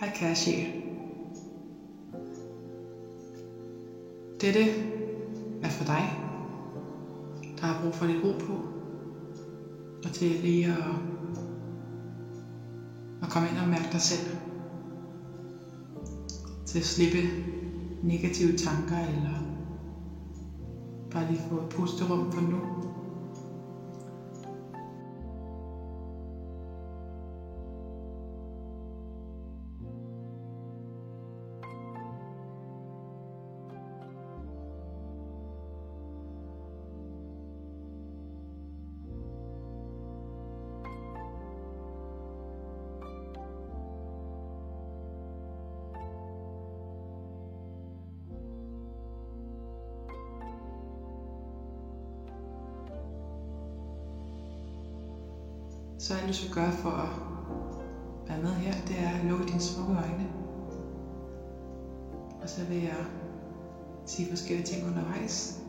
Hej kære sjæl. Dette er for dig, der har brug for lidt ro på, og til lige at, at komme ind og mærke dig selv. Til at slippe negative tanker, eller bare lige få et pusterum for nu. Så alt du skal gøre for at være med her, det er at lukke dine smukke øjne. Og så vil jeg sige forskellige ting undervejs.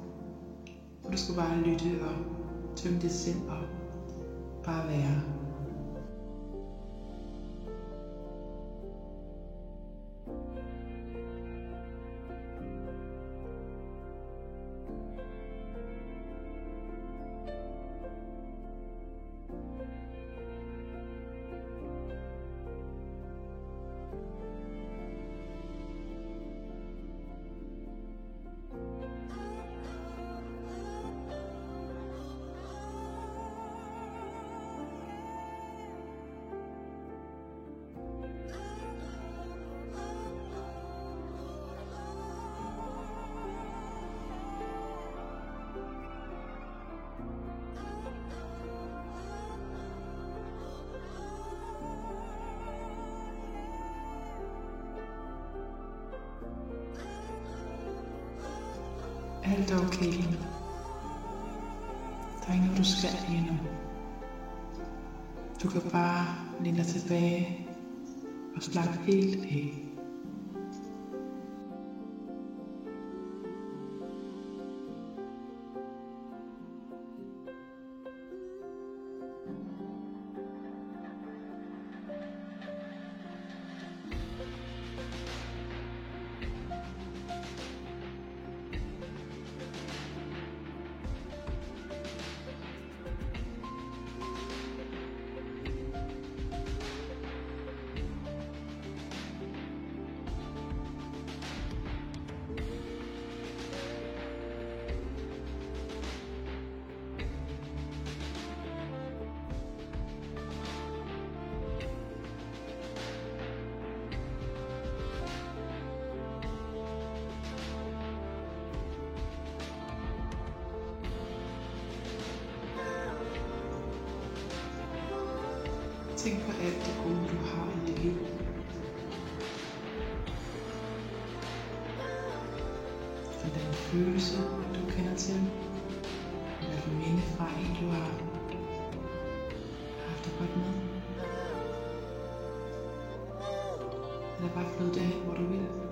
Og du skal bare lytte og tømme dit sind og bare være. Alt er okay lige nu. Der er ikke noget, du skal lige nu. Du kan bare læne dig tilbage og slappe helt af. Tænk på alt det gode, du har i dit liv. For den følelse, du kender til. Eller du minde fra en, du har haft det godt med. Eller bare flyde derhen, hvor du vil,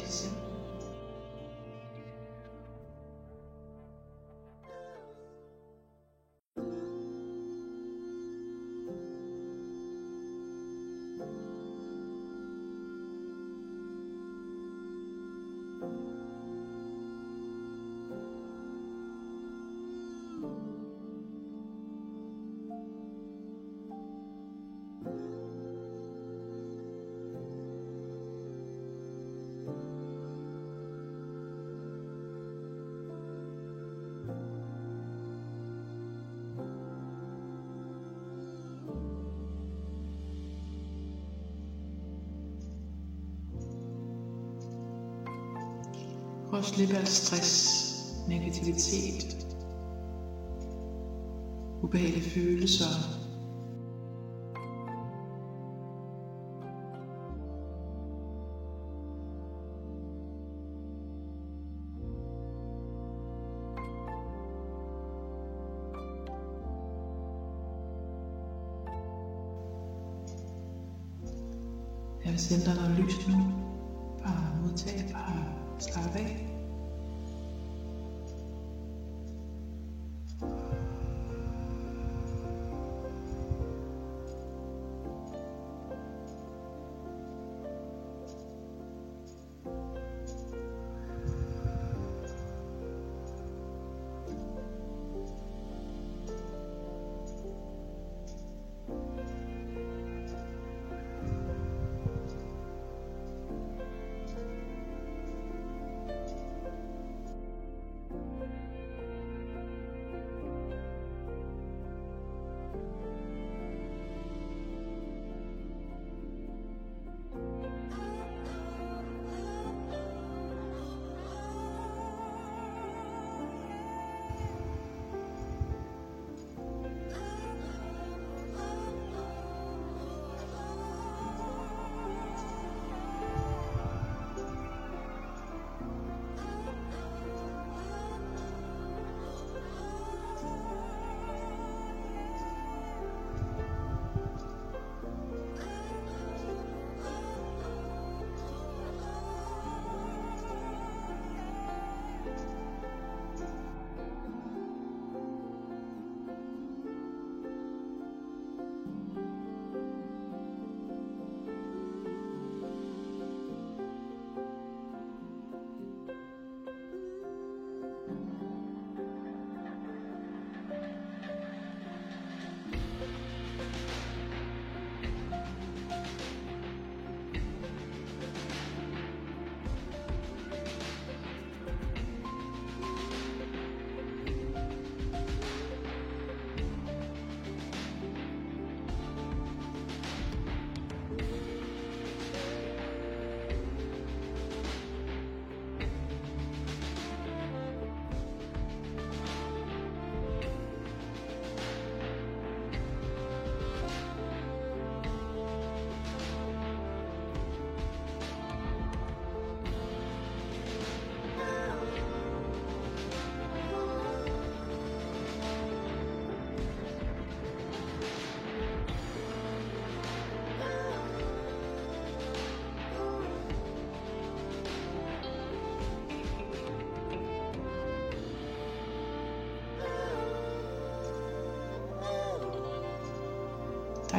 dit sind. Prøv slippe alt stress, negativitet, ubehagelige følelser. Jeg vil sende dig noget lys nu. Bare modtage, bare slappe af.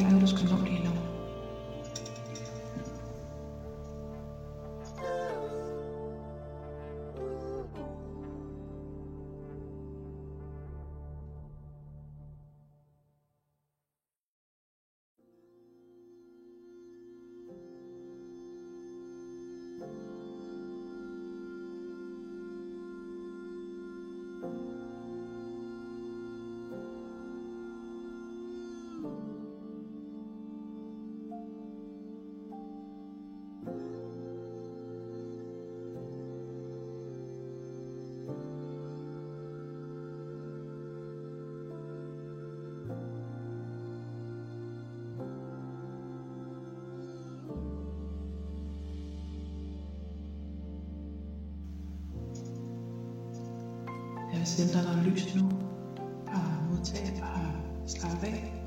Der er ikke noget, du skal nå nu. Dig lys nu. Bare modtage, bare slappe af.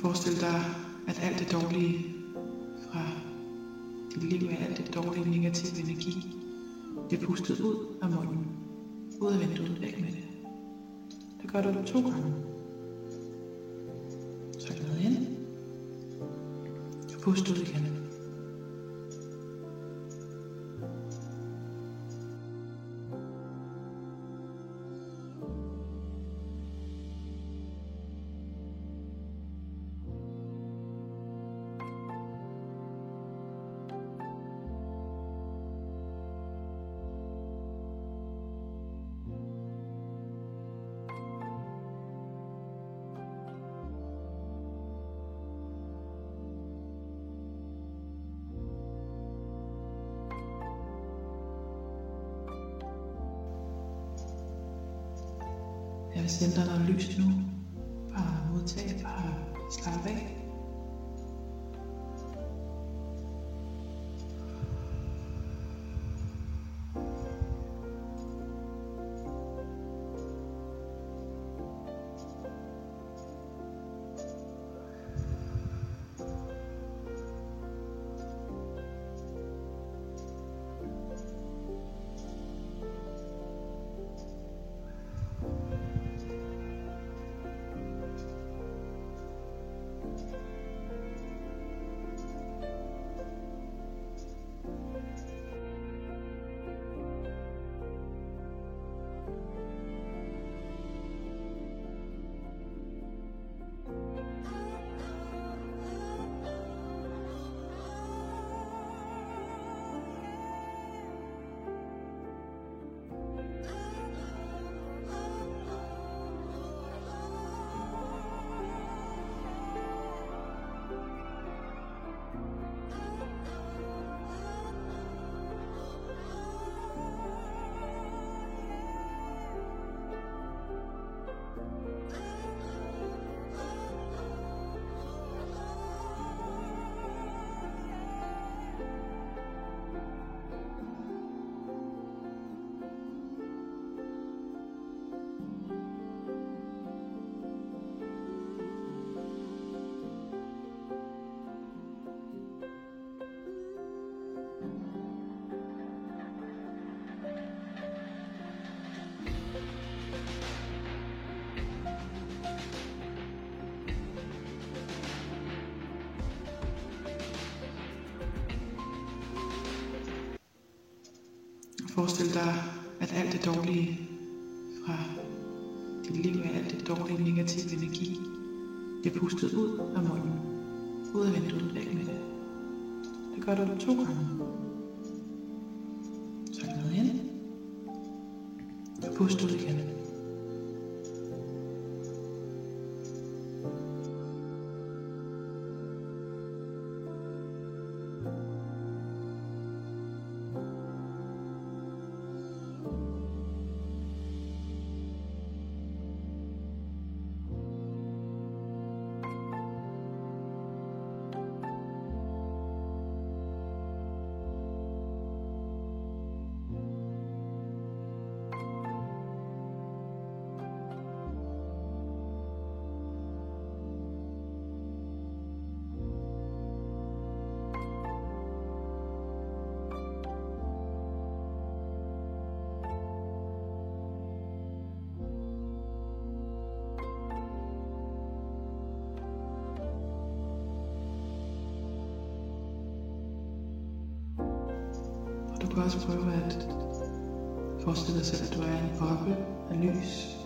Forestil dig, at alt det dårlige fra dit liv, alt det dårlige negative energi, Det pustet ud af munden. Ud af vinduet, væk med det. Det gør du to gange. Så noget ind. Og pust ud igen. Jeg vil sende dig noget lys nu. Bare modtage, bare slappe af. Forestil dig, at alt det dårlige fra dit liv med alt det dårlige negative energi bliver pustet ud af munden. Ud af vinduet, væk med det. Det gør du to gange. Så ned ind. Og pust ud igen. Og du kan også prøve at forestille dig selv, at du er en boble af lys.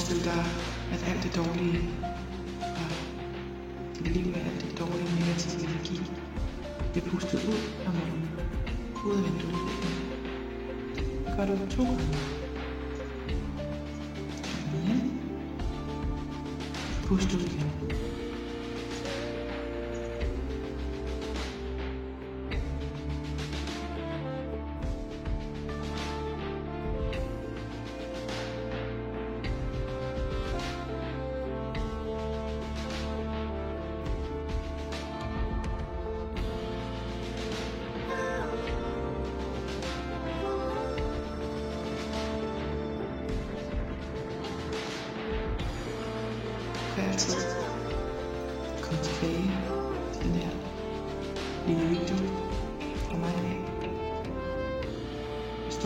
Forestille dig. At alt det dårlige fra dit liv med alt det dårlige negative energi bliver pustet ud af munden. Ud af vinduet. Det gør du to gange. Pust ud igen.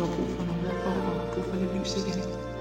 Mig af. Hvis du har brug for noget ro